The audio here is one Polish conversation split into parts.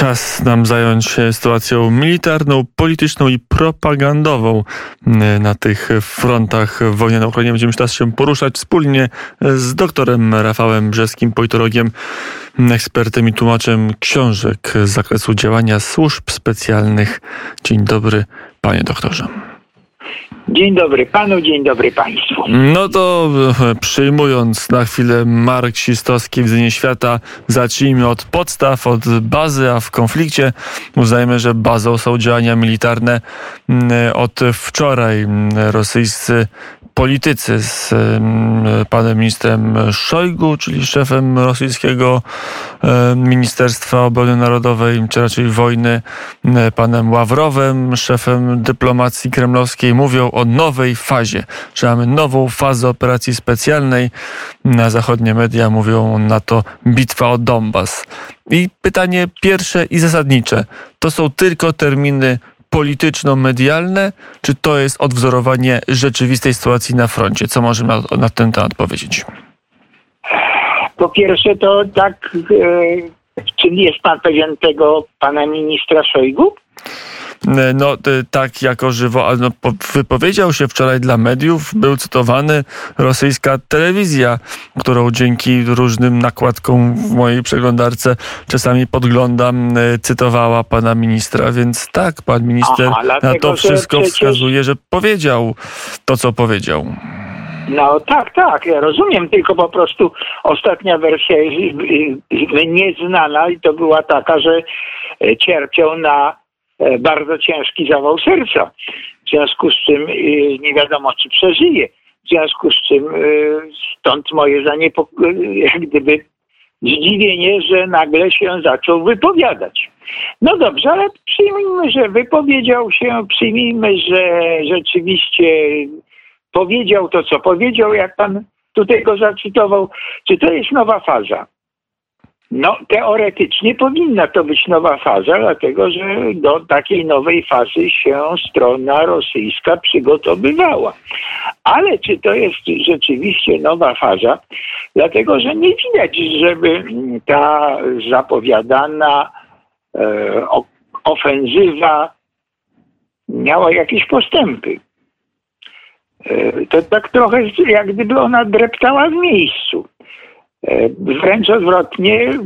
Czas nam zająć się sytuacją militarną, polityczną i propagandową na tych frontach wojny na Ukrainie. Będziemy teraz się poruszać wspólnie z doktorem Rafałem Brzeskim, politologiem, ekspertem i tłumaczem książek z zakresu działania służb specjalnych. Dzień dobry, panie doktorze. Dzień dobry panu, dzień dobry państwu. No to e, przyjmując na chwilę marksistowskie widzenie świata, zacznijmy od podstaw, od bazy, a w konflikcie uznajmy, że bazą są działania militarne. Od wczoraj rosyjscy politycy z panem ministrem Szojgu, czyli szefem rosyjskiego Ministerstwa Obrony Narodowej, czy raczej wojny, panem Ławrowem, szefem dyplomacji kremlowskiej, mówią o nowej fazie, że mamy nową fazę operacji specjalnej. Na zachodnie media mówią na to bitwa o Donbas. I pytanie pierwsze i zasadnicze. To są tylko terminy polityczno-medialne, czy to jest odwzorowanie rzeczywistej sytuacji na froncie? Co możemy na, na ten temat powiedzieć? Po pierwsze to tak, e, czy jest pan pewien tego pana ministra Szojgu? E, no tak jako żywo, no, wypowiedział się wczoraj dla mediów, był cytowany rosyjska telewizja, którą dzięki różnym nakładkom w mojej przeglądarce czasami podglądam, e, cytowała pana ministra, więc tak, pan minister Aha, dlatego, na to wszystko przecież... wskazuje, że powiedział to, co powiedział. No tak, tak, ja rozumiem, tylko po prostu ostatnia wersja jest nieznana i to była taka, że e, cierpiał na E, bardzo ciężki zawał serca. W związku z czym e, nie wiadomo, czy przeżyje. W związku z czym e, stąd moje zaniepokojenie, jak gdyby zdziwienie, że nagle się zaczął wypowiadać. No dobrze, ale przyjmijmy, że wypowiedział się, przyjmijmy, że rzeczywiście powiedział to, co powiedział, jak pan tutaj go zacytował. Czy to jest nowa faza? No, teoretycznie powinna to być nowa faza, dlatego że do takiej nowej fazy się strona rosyjska przygotowywała. Ale czy to jest rzeczywiście nowa faza? Dlatego, że nie widać, żeby ta zapowiadana e, ofensywa miała jakieś postępy. E, to tak trochę jak gdyby ona dreptała w miejscu. E, wręcz odwrotnie, e,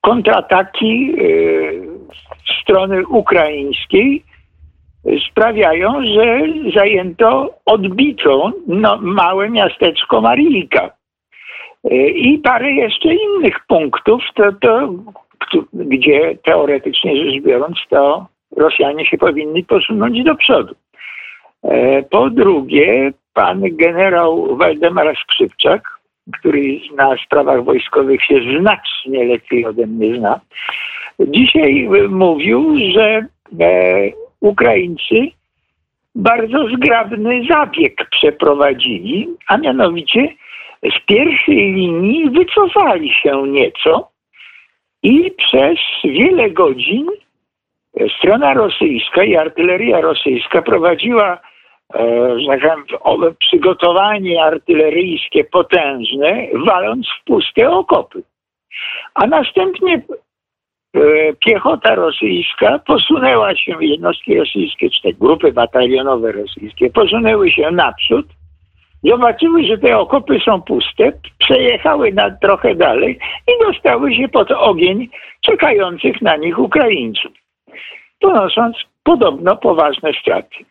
kontrataki e, strony ukraińskiej sprawiają, że zajęto, odbito no, małe miasteczko Marijka. I parę jeszcze innych punktów, to, to, gdzie teoretycznie rzecz biorąc, to Rosjanie się powinni posunąć do przodu. Po drugie, pan generał Waldemar Skrzypczak który na sprawach wojskowych się znacznie lepiej ode mnie zna, dzisiaj mówił, że e, Ukraińcy bardzo zgrabny zabieg przeprowadzili, a mianowicie z pierwszej linii wycofali się nieco i przez wiele godzin strona rosyjska i artyleria rosyjska prowadziła E, tak przygotowanie artyleryjskie potężne, waląc w puste okopy. A następnie e, piechota rosyjska posunęła się, jednostki rosyjskie, czy te grupy batalionowe rosyjskie, posunęły się naprzód, zobaczyły, że te okopy są puste, przejechały na trochę dalej i dostały się pod ogień czekających na nich Ukraińców, ponosząc podobno poważne straty.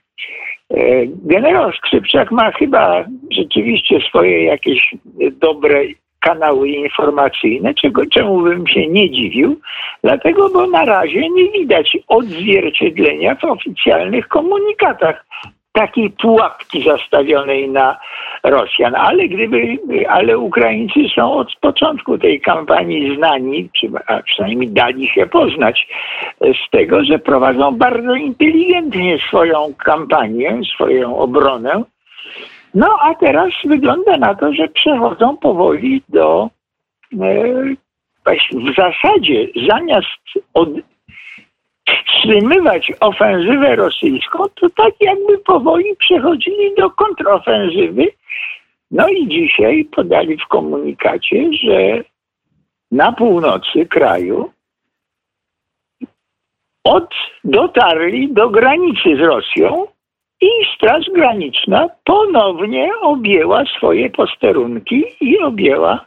E, generał Skrzypczak ma chyba rzeczywiście swoje jakieś dobre kanały informacyjne, czego, czemu bym się nie dziwił, dlatego, bo na razie nie widać odzwierciedlenia w oficjalnych komunikatach takiej pułapki zastawionej na Rosjan. Ale gdyby, ale Ukraińcy są od początku tej kampanii znani, czy, a przynajmniej dali się poznać z tego, że prowadzą bardzo inteligentnie swoją kampanię, swoją obronę. No a teraz wygląda na to, że przechodzą powoli do e, w zasadzie zamiast od, wstrzymywać ofensywę rosyjską, to tak jakby powoli przechodzili do kontrofensywy. No i dzisiaj podali w komunikacie, że na północy kraju od, dotarli do granicy z Rosją i Straż Graniczna ponownie objęła swoje posterunki i objęła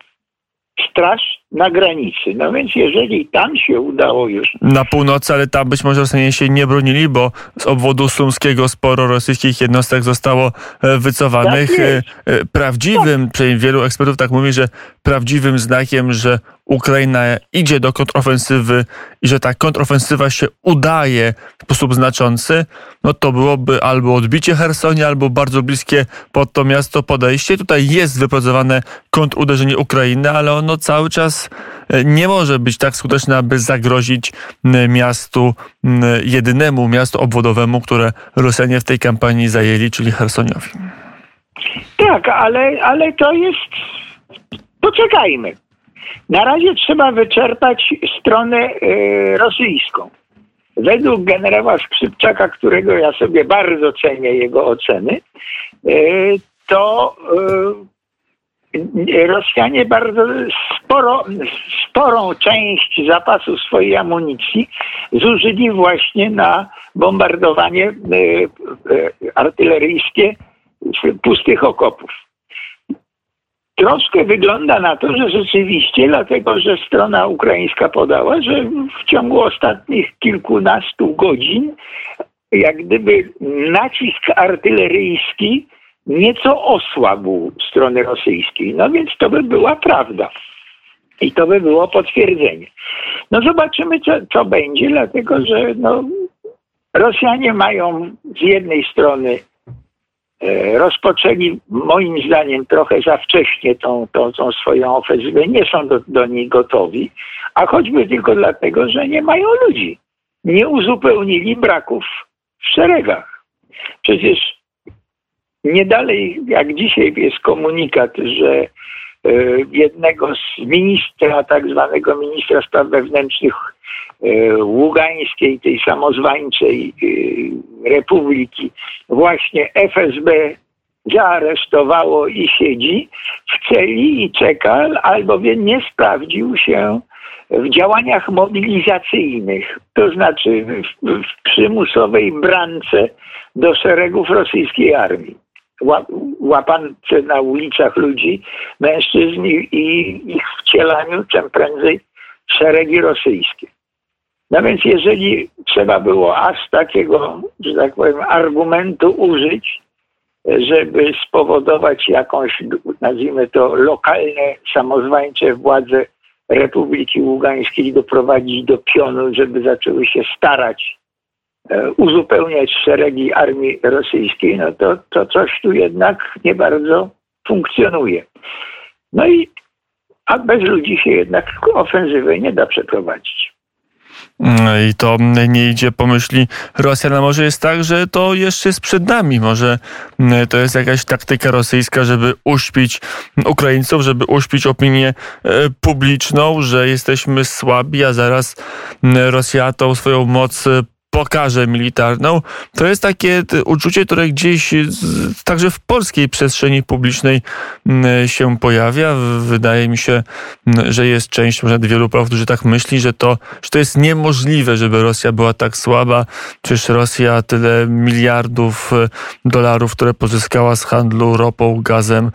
straż na granicy. No więc jeżeli tam się udało już... Na północy, ale tam być może Rosjanie się nie bronili, bo z obwodu sumskiego sporo rosyjskich jednostek zostało e, wycofanych. Tak e, e, prawdziwym, tak. przynajmniej wielu ekspertów tak mówi, że prawdziwym znakiem, że Ukraina idzie do kontrofensywy i że ta kontrofensywa się udaje w sposób znaczący, no to byłoby albo odbicie Hersonia, albo bardzo bliskie pod to miasto podejście. Tutaj jest wypracowane kontruderzenie Ukrainy, ale ono cały czas e, nie może być tak skuteczne, aby zagrozić miastu, jedynemu miastu obwodowemu, które Rosjanie w tej kampanii zajęli, czyli Hersoniowi. Tak, ale, ale to jest. Poczekajmy. Na razie trzeba wyczerpać stronę y, rosyjską. Według generała Skrzypczaka, którego ja sobie bardzo cenię jego oceny, y, to y, Rosjanie bardzo sporo, sporą część zapasu swojej amunicji zużyli właśnie na bombardowanie artyleryjskie pustych okopów. Troszkę wygląda na to, że rzeczywiście, dlatego że strona ukraińska podała, że w ciągu ostatnich kilkunastu godzin, jak gdyby nacisk artyleryjski nieco osłabł strony rosyjskiej. No więc to by była prawda. I to by było potwierdzenie. No zobaczymy, co, co będzie, dlatego że no, Rosjanie mają z jednej strony rozpoczęli moim zdaniem trochę za wcześnie tą, tą, tą swoją ofensywę, nie są do, do niej gotowi, a choćby tylko dlatego, że nie mają ludzi. Nie uzupełnili braków w szeregach. Przecież nie dalej jak dzisiaj jest komunikat, że e, jednego z ministra, tak zwanego ministra spraw wewnętrznych E, Ługańskiej, tej samozwańczej e, republiki, właśnie FSB zaaresztowało i siedzi w celi i czeka, albowiem nie sprawdził się w działaniach mobilizacyjnych, to znaczy w, w przymusowej brance do szeregów rosyjskiej armii. Łapance na ulicach ludzi, mężczyzn i ich wcielaniu czym prędzej w szeregi rosyjskie. No więc jeżeli trzeba było aż takiego, że tak powiem, argumentu użyć, żeby spowodować jakąś, nazwijmy to, lokalne, samozwańcze władze Republiki Ługańskiej doprowadzić do pionu, żeby zaczęły się starać e, uzupełniać szeregi armii rosyjskiej, no to, to coś tu jednak nie bardzo funkcjonuje. No i a bez ludzi się jednak ofensywy nie da przeprowadzić. I to nie idzie po myśli Rosjan, a może jest tak, że to jeszcze jest przed nami. Może to jest jakaś taktyka rosyjska, żeby uśpić Ukraińców, żeby uśpić opinię e, publiczną, że jesteśmy słabi, a zaraz Rosja tą swoją moc pokaże militarną, to jest takie uczucie, które gdzieś także w polskiej przestrzeni publicznej się pojawia. Wydaje mi się, że jest część, może wielu Polaków, którzy tak myśli, że to, że to jest niemożliwe, żeby Rosja była tak słaba. Przecież Rosja tyle miliardów e, dolarów, które pozyskała z handlu ropą, gazem,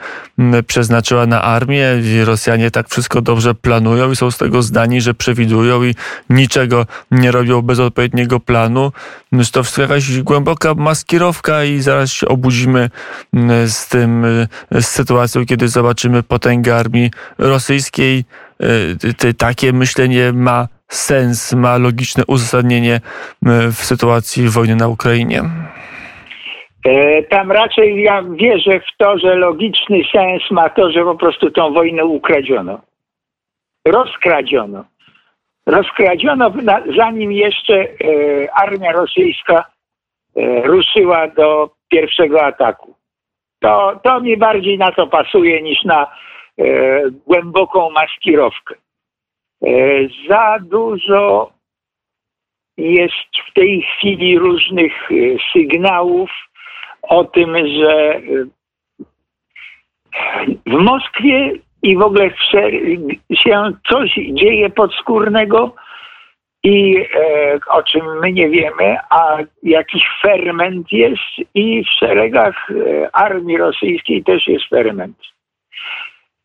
przeznaczyła na armię. Rosjanie tak wszystko dobrze planują i są z tego zdani, że przewidują i niczego nie robią bez odpowiedniego planu że to wszystko jakaś głęboka maskirowka i zaraz się obudzimy mm, z tym, y, z sytuacją, kiedy zobaczymy potęgę armii rosyjskiej. Y, takie myślenie ma sens, ma logiczne uzasadnienie y, w sytuacji wojny na Ukrainie? E, tam raczej ja wierzę w to, że logiczny sens ma to, że po prostu tą wojnę ukradziono. Rozkradziono rozkradziono, zanim jeszcze e, armia rosyjska e, ruszyła do pierwszego ataku. To, to mi bardziej na to pasuje niż na e, głęboką maskirowkę. Za dużo jest w tej chwili różnych sygnałów o tym, że w Moskwie i w ogóle się coś dzieje podskórnego, i e, o czym my nie wiemy, a jakiś ferment jest i w szeregach e, armii rosyjskiej też jest ferment.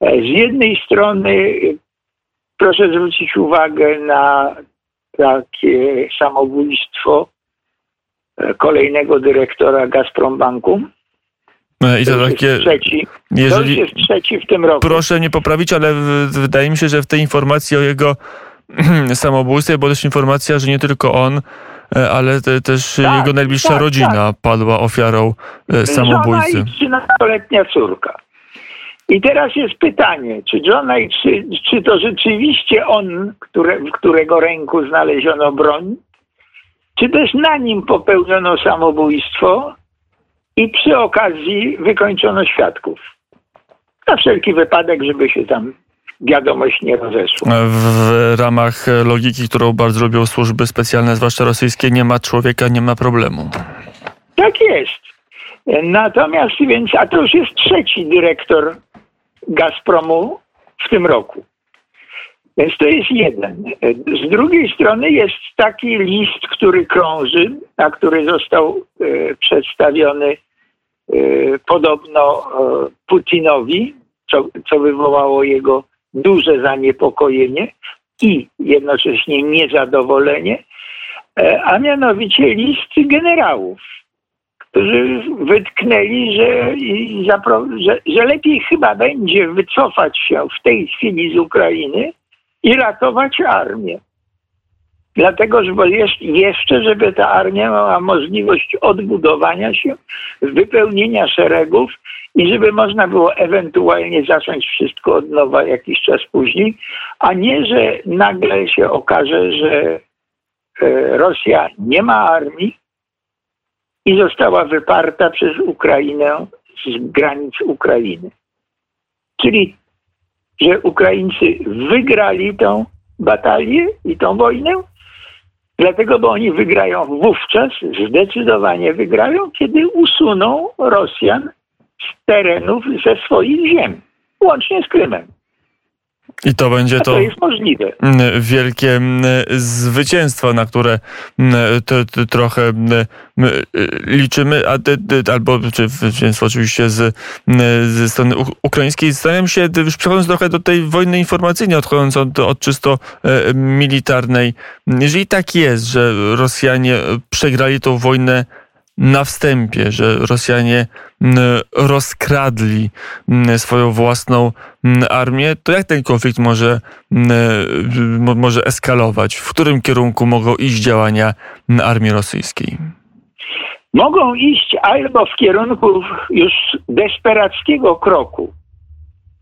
E, z jednej strony proszę zwrócić uwagę na takie samobójstwo kolejnego dyrektora Gazprombanku. I to, to takie. Trzeci. Jeżeli... To jest trzeci w tym roku. Proszę nie poprawić, ale wydaje mi się, że w tej informacji o jego samobójstwie była też informacja, że nie tylko on, e, ale te, też tak, jego najbliższa tak, rodzina tak. padła ofiarą e, samobójcy. Żona i 13-letnia córka. I teraz jest pytanie, czy John czy, czy to rzeczywiście on, które, w którego ręku znaleziono broń, czy też na nim popełniono samobójstwo i przy okazji wykończono świadków. Na wszelki wypadek, żeby się tam wiadomość nie rozeszła. W ramach logiki, którą bardzo lubią służby specjalne, zwłaszcza rosyjskie, nie ma człowieka, nie ma problemu. Tak jest. Natomiast więc, a to już jest trzeci dyrektor Gazpromu w tym roku. Więc to jest jeden. Z drugiej strony jest taki list, który krąży, a który został e, przedstawiony podobno e, Putinowi, co, co wywołało jego duże zaniepokojenie i jednocześnie niezadowolenie, e, a mianowicie list generałów, którzy wytknęli, że, że, że lepiej chyba będzie wycofać się w tej chwili z Ukrainy i ratować armię. Dlatego, że jeszcze, żeby ta armia miała możliwość odbudowania się, wypełnienia szeregów i żeby można było ewentualnie zacząć wszystko od nowa jakiś czas później, a nie, że nagle się okaże, że e, Rosja nie ma armii i została wyparta przez Ukrainę z granic Ukrainy. Czyli, że Ukraińcy wygrali tą batalię i tą wojnę, dlatego, bo oni wygrają wówczas, zdecydowanie wygrają, kiedy usuną Rosjan z terenów ze swoich ziem, łącznie z Krymem. I to będzie to, wielkie zwycięstwo, na które trochę liczymy, a, albo czy zwycięstwo oczywiście z, ze strony ukraińskiej. Zastanawiam się, już przechodząc trochę do tej wojny informacyjnej, odchodząc od, od czysto e, militarnej, jeżeli tak jest, że Rosjanie przegrali tą wojnę na wstępie, że Rosjanie rozkradli swoją własną armię, to jak ten konflikt może, może eskalować? W którym kierunku mogą iść działania armii rosyjskiej? Mogą iść albo w kierunku już desperackiego kroku,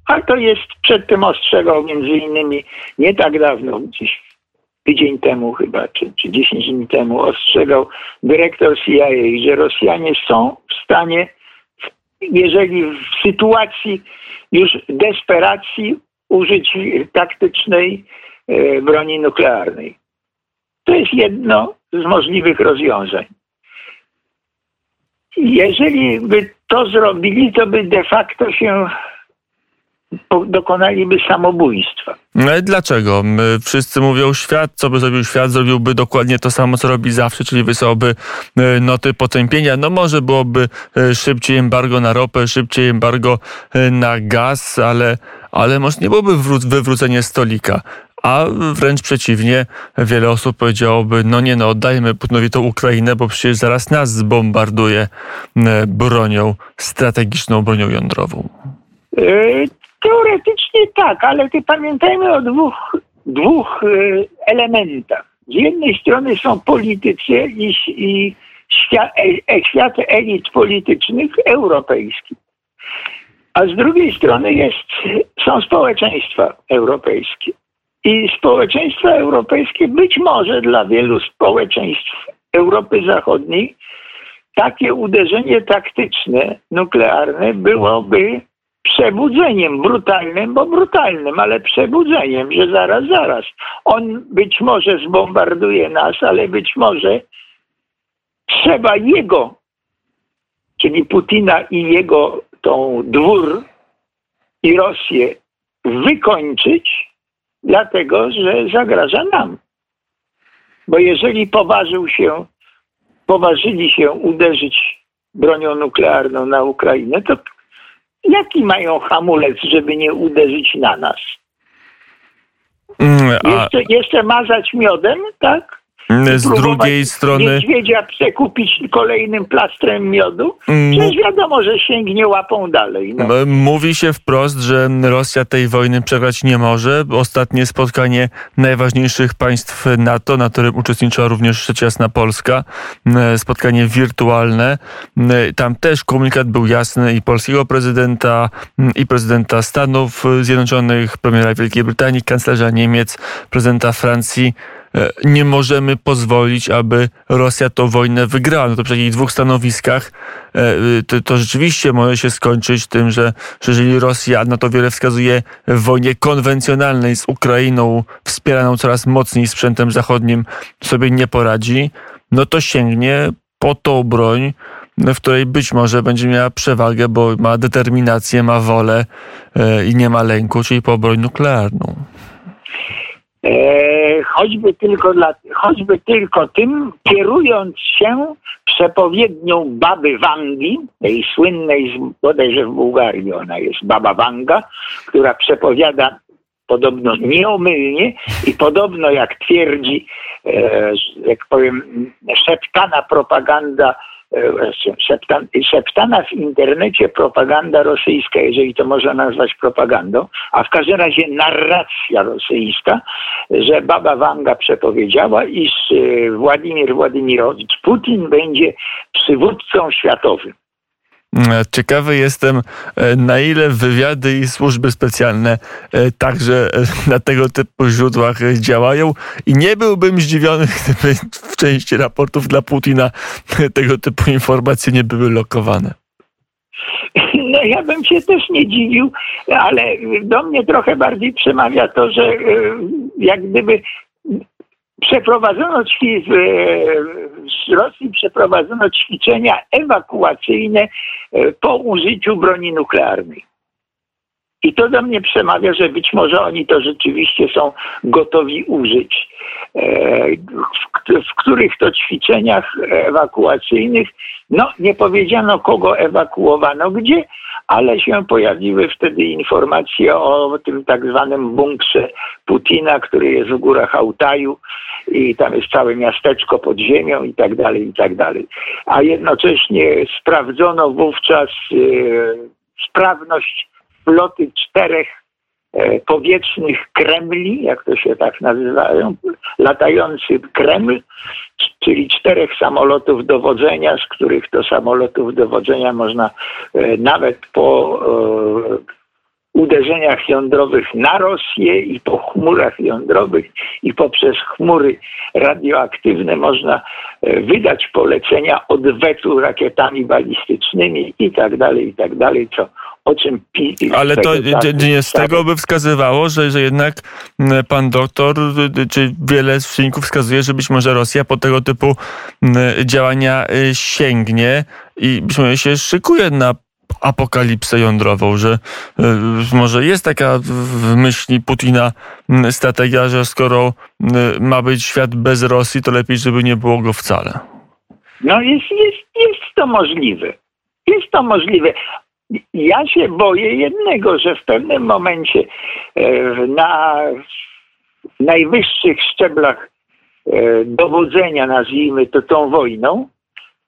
a to jest przed tym ostrzegał między innymi nie tak dawno, gdzieś tydzień temu chyba, czy, czy 10 dni temu ostrzegał dyrektor CIA, że Rosjanie są w stanie, jeżeli w sytuacji już desperacji, użyć taktycznej e, broni nuklearnej. To jest jedno z możliwych rozwiązań. Jeżeli by to zrobili, to by de facto się dokonaliby samobójstwa. No i dlaczego? Wszyscy mówią, świat, co by zrobił świat, zrobiłby dokładnie to samo, co robi zawsze, czyli wysłałby e, noty potępienia. No może byłoby e, szybciej embargo na ropę, szybciej embargo e, na gaz, ale, ale może nie byłoby wywrócenie stolika. A wręcz przeciwnie, wiele osób powiedziałoby, no nie no, oddajmy Putinowi tą Ukrainę, bo przecież zaraz nas zbombarduje bronią, strategiczną bronią jądrową. Teoretycznie tak, ale ty pamiętajmy o dwóch, dwóch y, elementach. Z jednej strony są politycy i, i świat, e, e, świat elit politycznych europejskich. A z drugiej strony jest, są społeczeństwa europejskie. I społeczeństwa europejskie być może dla wielu społeczeństw Europy Zachodniej takie uderzenie taktyczne, nuklearne byłoby przebudzeniem brutalnym, bo brutalnym, ale przebudzeniem, że zaraz, zaraz. On być może zbombarduje nas, ale być może trzeba jego, czyli Putina i jego tą dwór i Rosję wykończyć, dlatego że zagraża nam. Bo jeżeli poważył się, poważyli się uderzyć bronią nuklearną na Ukrainę, to jaki mają hamulec, żeby nie uderzyć na nas? Mm, a Jeszcze, jeszcze mazać miodem, tak? Z próbować drugiej strony. Niedźwiedzia przekupić kolejnym plastrem miodu? Mm, Przecież wiadomo, że sięgnie łapą dalej. No. Mówi się wprost, że Rosja tej wojny przegrać nie może. Ostatnie spotkanie najważniejszych państw NATO, na którym uczestniczyła również rzecz jasna Polska, m, spotkanie wirtualne. Tam też komunikat był jasny i polskiego prezydenta, i prezydenta Stanów Zjednoczonych, premiera Wielkiej Brytanii, kanclerza Niemiec, prezydenta Francji. E, Nie możemy pozwolić, aby Rosja tą wojnę wygrała. No to przy takich dwóch stanowiskach e, to, to rzeczywiście może się skończyć tym, że, że jeżeli Rosja, na to wiele wskazuje, w wojnie konwencjonalnej z Ukrainą, wspieraną coraz mocniej sprzętem zachodnim, sobie nie poradzi, no to sięgnie po tą broń, w której być może będzie miała przewagę, bo ma determinację, ma wolę e, i nie ma lęku, czyli po broń nuklearną. E, choćby, tylko dla, choćby tylko tym, kierując się przepowiednią baby Wangi, tej słynnej, bodajże w Bułgarii ona jest, baba Wanga, która przepowiada podobno nieomylnie i podobno jak twierdzi, e, jak powiem, szeptana propaganda, e, szeptan, szeptana w internecie propaganda rosyjska, jeżeli to można nazwać propagandą, a w każdym razie narracja rosyjska, że baba Wanga przepowiedziała, iż e, Władimir Władimirowicz Putin będzie przywódcą światowym. E, Ciekawy jestem, e, na ile wywiady i służby specjalne e, także e, na tego typu źródłach działają i nie byłbym zdziwiony, gdyby w części raportów dla Putina tego typu informacje nie były lokowane. No ja bym się też nie dziwił, ale do mnie trochę bardziej przemawia to, że jak gdyby przeprowadzono ćwi- z Rosji przeprowadzono ćwiczenia ewakuacyjne e, po użyciu broni nuklearnej. I to do mnie przemawia, że być może oni to rzeczywiście są gotowi użyć. E, w których to ćwiczeniach ewakuacyjnych, no nie powiedziano kogo ewakuowano gdzie, ale się pojawiły wtedy informacje o tym tak zwanym bunkrze Putina, który jest w górach Altaju i tam jest całe miasteczko pod ziemią i tak dalej, i tak dalej. A jednocześnie sprawdzono wówczas e, sprawność floty czterech powietrznych Kremli, jak to się tak nazywają, latający Kreml, czyli czterech samolotów dowodzenia, z których to samolotów dowodzenia można e, nawet po e, uderzeniach jądrowych na Rosję i po chmurach jądrowych i poprzez chmury radioaktywne można e, wydać polecenia odwetu rakietami balistycznymi i tak dalej, i tak dalej, co o czym pi- Ale to d- nie z tego by wskazywało, że, że jednak pan doktor, y, czy wiele z czynników wskazuje, że być może Rosja po tego typu działania y, sięgnie i być może się szykuje na apokalipsę jądrową, że y, może jest taka w- myśli Putina strategia, że skoro y, ma być świat bez Rosji, to lepiej, żeby nie było go wcale. No jest, jest, jest to możliwe. Jest to możliwe. Ja się boję jednego, że w pewnym momencie e, na najwyższych szczeblach e, dowodzenia, nazwijmy to tą wojną,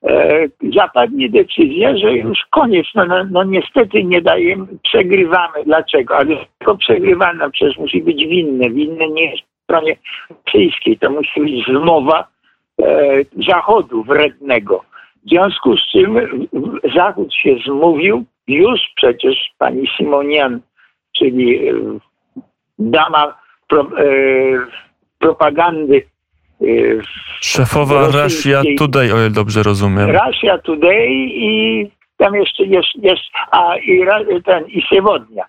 e, zapadnie decyzja, że już koniec. No, no, no niestety nie dajemy, przegrywamy. Dlaczego? Ale tylko przegrywamy, no przecież musi być winny. Winny nie jest po stronie rosyjskiej. To musi być zmowa e, Zachodu wrednego. W związku z czym Zachód się zmówił, już przecież pani Simonian, czyli e, dama pro, e, propagandy e, Szefowa Russia Today, o ile dobrze rozumiem. Russia Today i tam jeszcze jest, jest a i ten i Siewodnia,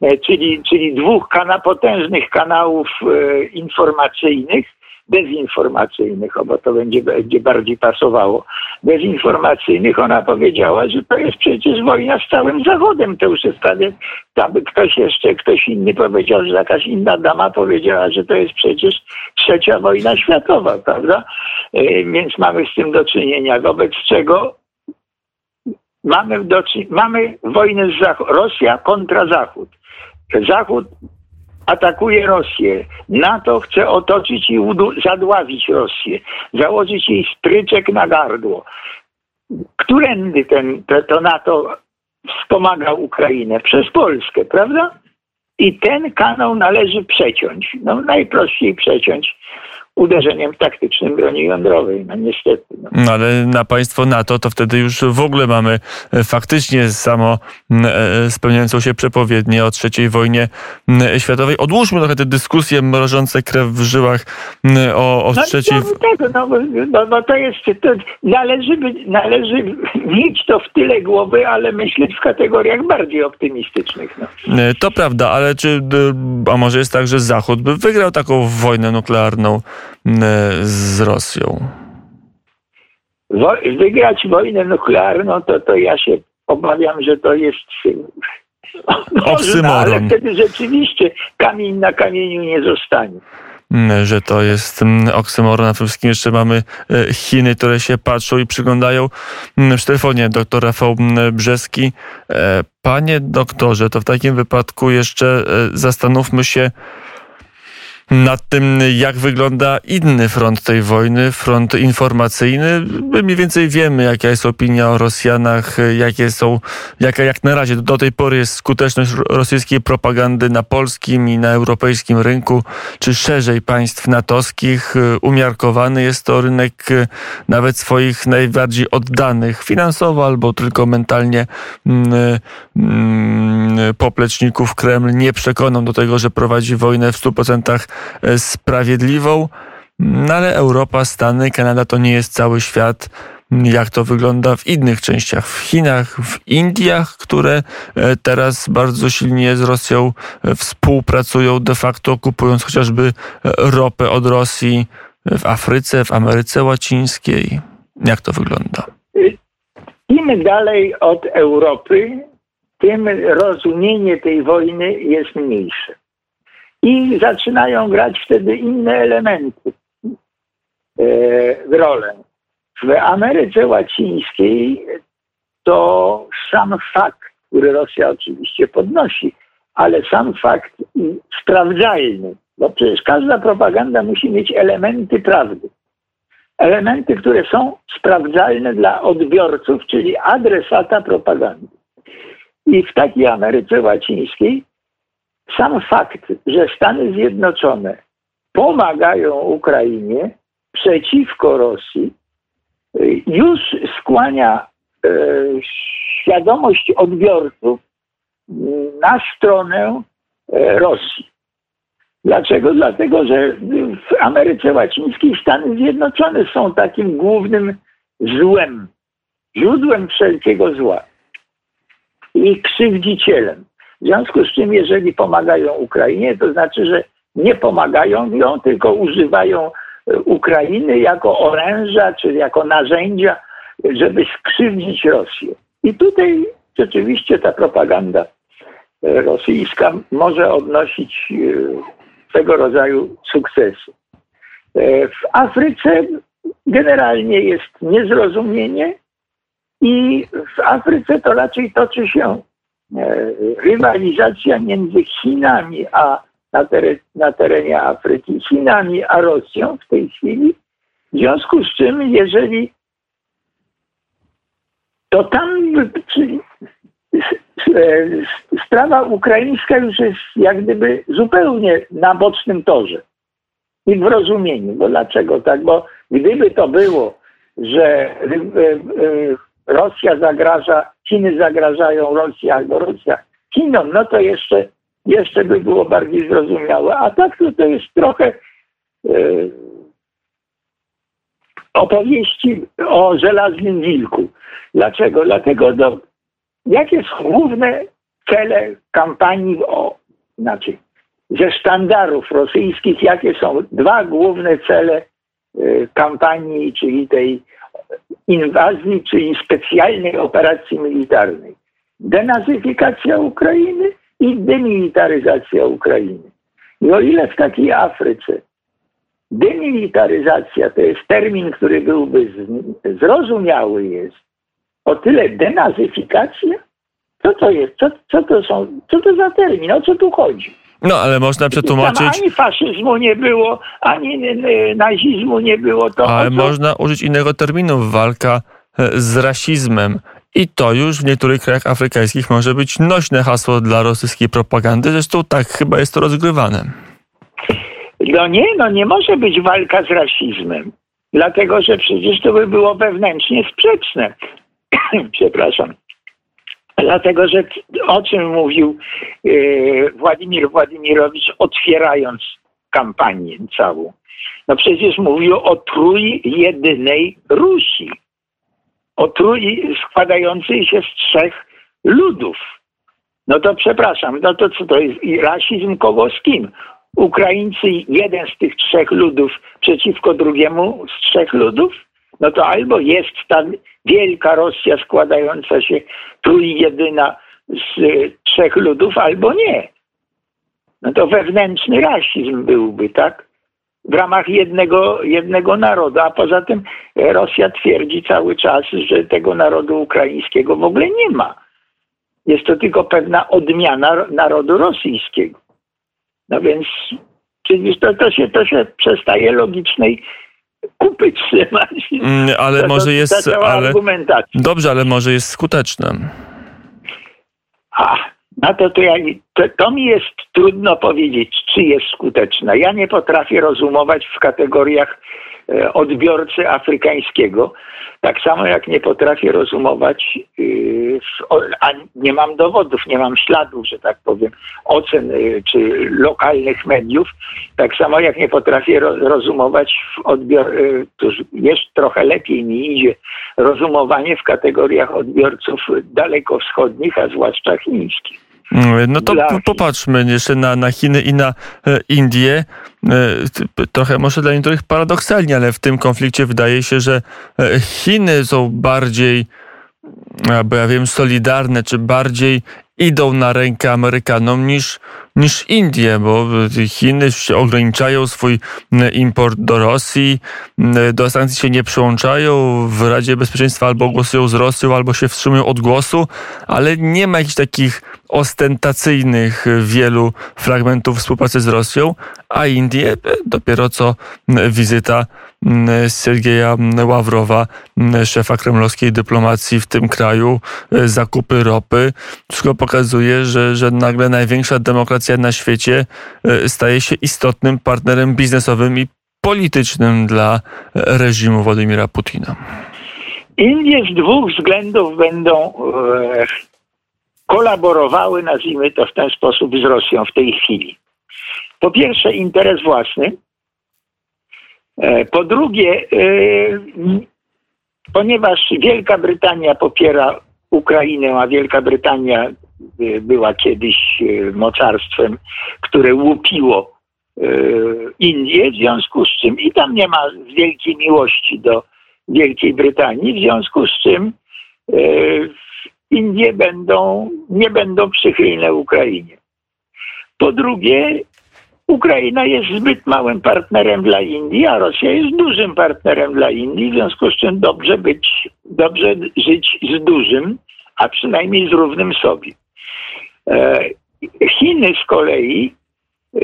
e, czyli, czyli dwóch kana, potężnych kanałów e, informacyjnych dezinformacyjnych, bo to będzie, będzie bardziej pasowało, dezinformacyjnych, ona powiedziała, że to jest przecież wojna z całym Zachodem. To już jest prawie, tam ktoś jeszcze, ktoś inny powiedział, że jakaś inna dama powiedziała, że to jest przecież trzecia wojna światowa, prawda? E, więc mamy z tym do czynienia, wobec czego mamy, do, mamy wojnę z Zachód, Rosja kontra Zachód. Zachód atakuje Rosję. NATO chce otoczyć i zadławić Rosję, założyć jej stryczek na gardło. Którędy ten, to, to NATO wspomaga Ukrainę? Przez Polskę, prawda? I ten kanał należy przeciąć. No, najprościej przeciąć uderzeniem taktycznym broni jądrowej. No niestety. No. no. ale na państwo NATO to wtedy już w ogóle mamy e, faktycznie samo e, spełniającą się przepowiednię o trzeciej wojnie światowej. Odłóżmy trochę te dyskusje mrożące krew w żyłach o, o no, trzeciej... No, tak, no, no, no to jest, to należy, należy mieć to w tyle głowy, ale myśleć w kategoriach bardziej optymistycznych. No. E, to prawda, ale czy, a może jest tak, że Zachód by wygrał taką wojnę nuklearną z Rosją? Wygrać wojnę nuklearną, to, to ja się obawiam, że to jest Oksymoron. ale wtedy rzeczywiście kamień na kamieniu nie zostanie że to jest oksymoron. Na wszystkim jeszcze mamy e, Chiny, które się patrzą i przyglądają. W telefonie doktor Rafał Brzeski. E, panie doktorze, to w takim wypadku jeszcze e, zastanówmy się, nad tym, jak wygląda inny front tej wojny, front informacyjny. My mniej więcej wiemy, jaka jest opinia o Rosjanach, jakie są, jaka jak na razie do tej pory jest skuteczność rosyjskiej propagandy na polskim i na europejskim rynku, czy szerzej państw natowskich. Umiarkowany jest to rynek nawet swoich najbardziej oddanych finansowo albo tylko mentalnie mm, mm, popleczników Kreml nie przekonał do tego, że prowadzi wojnę w 100% E, sprawiedliwą, no ale Europa, Stany, Kanada to nie jest cały świat. Jak to wygląda w innych częściach, w Chinach, w Indiach, które e, teraz bardzo silnie z Rosją e, współpracują, de facto kupując chociażby ropę od Rosji w Afryce, w Ameryce Łacińskiej. Jak to wygląda? Im dalej od Europy, tym rozumienie tej wojny jest mniejsze i zaczynają grać wtedy inne elementy w e, rolę. W Ameryce Łacińskiej to sam fakt, który Rosja oczywiście podnosi, ale sam fakt sprawdzalny, bo przecież każda propaganda musi mieć elementy prawdy. Elementy, które są sprawdzalne dla odbiorców, czyli adresata propagandy. I w takiej Ameryce Łacińskiej sam fakt, że Stany Zjednoczone pomagają Ukrainie przeciwko Rosji, y, już skłania y, świadomość odbiorców y, na stronę Rosji. Dlaczego? Dlatego, że w Ameryce Łacińskiej Stany Zjednoczone są takim głównym złem, źródłem wszelkiego zła i krzywdzicielem. W związku z czym, jeżeli pomagają Ukrainie, to znaczy, że nie pomagają ją, tylko używają e, Ukrainy jako oręża, czy jako narzędzia, żeby skrzywdzić Rosję. I tutaj rzeczywiście ta propaganda e, rosyjska może odnosić e, tego rodzaju sukcesy. W Afryce generalnie jest niezrozumienie i w Afryce to raczej toczy się E, rywalizacja między Chinami a na, teren, na terenie Afryki, Chinami a Rosją w tej chwili. W związku z czym, jeżeli to tam e, sprawa ukraińska już jest jak gdyby zupełnie na bocznym torze i w rozumieniu. Bo dlaczego tak? Bo gdyby to było, że e, Rosja zagraża, Chiny zagrażają Rosji albo Rosja Chinom, no to jeszcze, jeszcze by było bardziej zrozumiałe. A tak to, to jest trochę e, opowieści o żelaznym wilku. Dlaczego? Dlatego, do, jakie są główne cele kampanii, o, znaczy ze sztandarów rosyjskich, jakie są dwa główne cele y, kampanii, czyli tej inwazji, czyli specjalnej operacji militarnej. Denazyfikacja Ukrainy i demilitaryzacja Ukrainy. I o ile w takiej Afryce demilitaryzacja to jest termin, który byłby zrozumiały jest, o tyle denazyfikacja, co to jest? Co, co to są? Co to za termin? O co tu chodzi? No, ale można przetłumaczyć. Tam ani faszyzmu nie było, ani nazizmu nie było. To ale można użyć innego terminu. Walka e, z rasizmem. I to już w niektórych krajach afrykańskich może być nośne hasło dla rosyjskiej propagandy. Zresztą tak chyba jest to rozgrywane. No nie, no nie może być walka z rasizmem. Dlatego, że przecież to by było wewnętrznie sprzeczne. Przepraszam. Dlatego, że o czym mówił yy, Władimir Władimirowicz, otwierając kampanię całą? No przecież mówił o trójjedynej Rusi. O trój składającej się z trzech ludów. No to przepraszam, no to co to jest? Rasizm kogo z kim? Ukraińcy jeden z tych trzech ludów przeciwko drugiemu z trzech ludów? No to albo jest ta wielka Rosja składająca się trójjedyna z trzech ludów, albo nie. No to wewnętrzny rasizm byłby, tak? W ramach jednego, jednego narodu, a poza tym Rosja twierdzi cały czas, że tego narodu ukraińskiego w ogóle nie ma. Jest to tylko pewna odmiana narodu rosyjskiego. No więc to, to, się, to się przestaje logicznej kupy trzymać. Mm, ale to, może jest. Ale, dobrze, ale może jest skuteczne. A, no to, to, ja, to, to mi jest trudno powiedzieć, czy jest skuteczna. Ja nie potrafię rozumować w kategoriach odbiorcy afrykańskiego, tak samo jak nie potrafię rozumować, y, a nie mam dowodów, nie mam śladów, że tak powiem, ocen y, czy lokalnych mediów, tak samo jak nie potrafię rozumować w odbior, y, jeszcze trochę lepiej mi idzie rozumowanie w kategoriach odbiorców dalekowschodnich, a zwłaszcza chińskich. No to popatrzmy jeszcze na, na Chiny i na e, Indie. E, trochę może dla niektórych paradoksalnie, ale w tym konflikcie wydaje się, że e, Chiny są bardziej, bo ja wiem, solidarne, czy bardziej idą na rękę Amerykanom niż, niż Indie, bo Chiny ograniczają swój import do Rosji, do sankcji się nie przyłączają, w Radzie Bezpieczeństwa albo głosują z Rosją, albo się wstrzymują od głosu, ale nie ma jakichś takich ostentacyjnych wielu fragmentów współpracy z Rosją, a Indie dopiero co wizyta Sergeja Ławrowa, szefa kremlowskiej dyplomacji w tym kraju, zakupy ropy. Wszystko pokazuje, że, że nagle największa demokracja na świecie e, staje się istotnym partnerem biznesowym i politycznym dla reżimu Władimira Putina. Indie z dwóch względów będą e, kolaborowały, nazwijmy to w ten sposób, z Rosją w tej chwili. Po pierwsze, interes własny. E, po drugie, e, ponieważ Wielka Brytania popiera Ukrainę, a Wielka Brytania e, była kiedyś mocarstwem, które łupiło Indię, w związku z czym i tam nie ma wielkiej miłości do Wielkiej Brytanii, w związku z czym Indie będą, nie będą przychylne Ukrainie. Po drugie, Ukraina jest zbyt małym partnerem dla Indii, a Rosja jest dużym partnerem dla Indii, w związku z czym dobrze być, dobrze żyć z dużym, a przynajmniej z równym sobie. E, Chiny z kolei, e,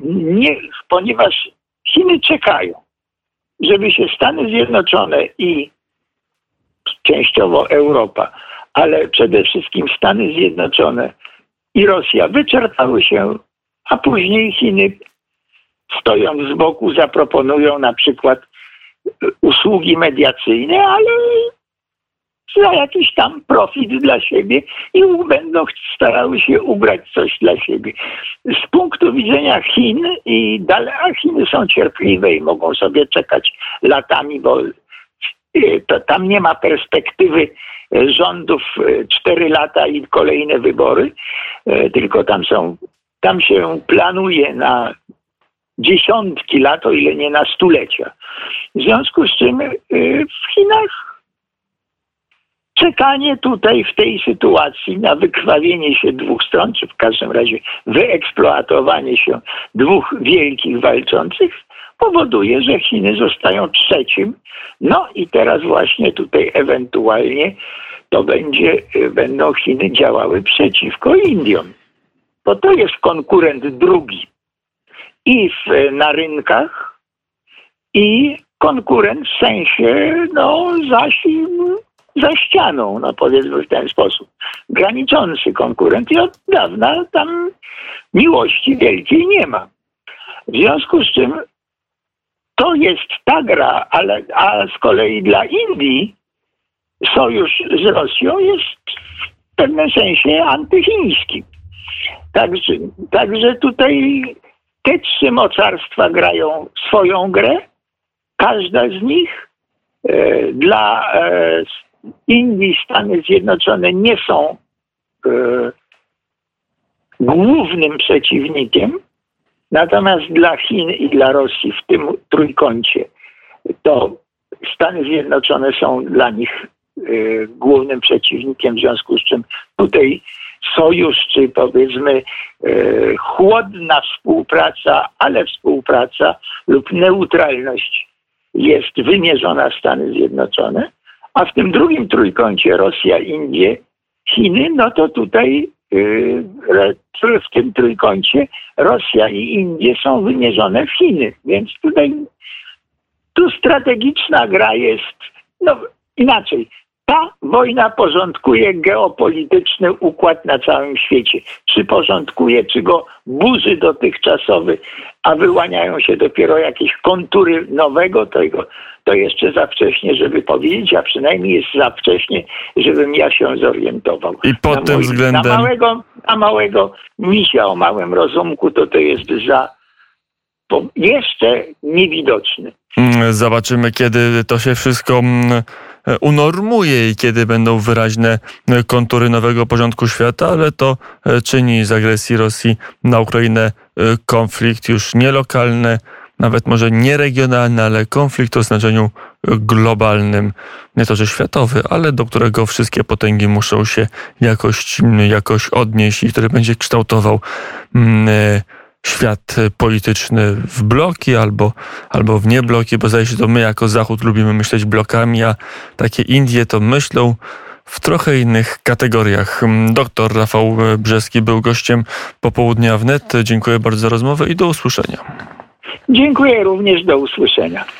nie, ponieważ Chiny czekają, żeby się Stany Zjednoczone i częściowo Europa, ale przede wszystkim Stany Zjednoczone i Rosja wyczerpały się a później Chiny stojąc z boku zaproponują na przykład usługi mediacyjne, ale za jakiś tam profit dla siebie i będą starały się ubrać coś dla siebie. Z punktu widzenia Chin i dalej, a Chiny są cierpliwe i mogą sobie czekać latami, bo y, to, tam nie ma perspektywy rządów 4 y, lata i kolejne wybory, y, tylko tam są tam się planuje na dziesiątki lat, o ile nie na stulecia. W związku z czym y, w Chinach czekanie tutaj w tej sytuacji na wykrwawienie się dwóch stron, czy w każdym razie wyeksploatowanie się dwóch wielkich walczących, powoduje, że Chiny zostają trzecim. No i teraz właśnie tutaj ewentualnie to będzie, y, będą Chiny działały przeciwko Indiom. Bo to jest konkurent drugi i w, na rynkach, i konkurent w sensie, no, zaś za ścianą, no powiedzmy w ten sposób. Graniczący konkurent i od dawna tam miłości wielkiej nie ma. W związku z czym to jest ta gra, ale, a z kolei dla Indii sojusz z Rosją jest w pewnym sensie antychiński. Także, także tutaj te trzy mocarstwa grają swoją grę. Każda z nich e, dla e, Indii Stany Zjednoczone nie są e, głównym przeciwnikiem, natomiast dla Chin i dla Rosji w tym trójkącie to Stany Zjednoczone są dla nich e, głównym przeciwnikiem, w związku z czym tutaj sojusz, czy powiedzmy e, chłodna współpraca, ale współpraca lub neutralność jest wymierzona w Stany Zjednoczone, a w tym drugim trójkącie Rosja, Indie, Chiny, no to tutaj e, w tym trójkącie Rosja i Indie są wymierzone w Chiny, więc tutaj tu strategiczna gra jest, no inaczej, ta wojna porządkuje geopolityczny układ na całym świecie. Czy porządkuje, czy go burzy dotychczasowy, a wyłaniają się dopiero jakieś kontury nowego, to, to jeszcze za wcześnie, żeby powiedzieć, a przynajmniej jest za wcześnie, żebym ja się zorientował. I pod na tym względem... Na małego, na małego misia o małym rozumku to to jest za jeszcze niewidoczny. Mm, zobaczymy, kiedy to się wszystko mm, unormuje i kiedy będą wyraźne kontury nowego porządku świata, ale to e, czyni z agresji Rosji na Ukrainę e, konflikt już nie lokalny, nawet może nie regionalny, ale konflikt o znaczeniu globalnym, nie to że światowy, ale do którego wszystkie potęgi muszą się jakoś, jakoś odnieść i który będzie kształtował mm, e, świat polityczny w bloki albo, albo w niebloki, bo zdaje się, to my jako Zachód lubimy myśleć blokami, a takie Indie to myślą w trochę innych kategoriach. Doktor Rafał Brzeski był gościem popołudnia wnet. Dziękuję bardzo za rozmowę i do usłyszenia. Dziękuję również, do usłyszenia.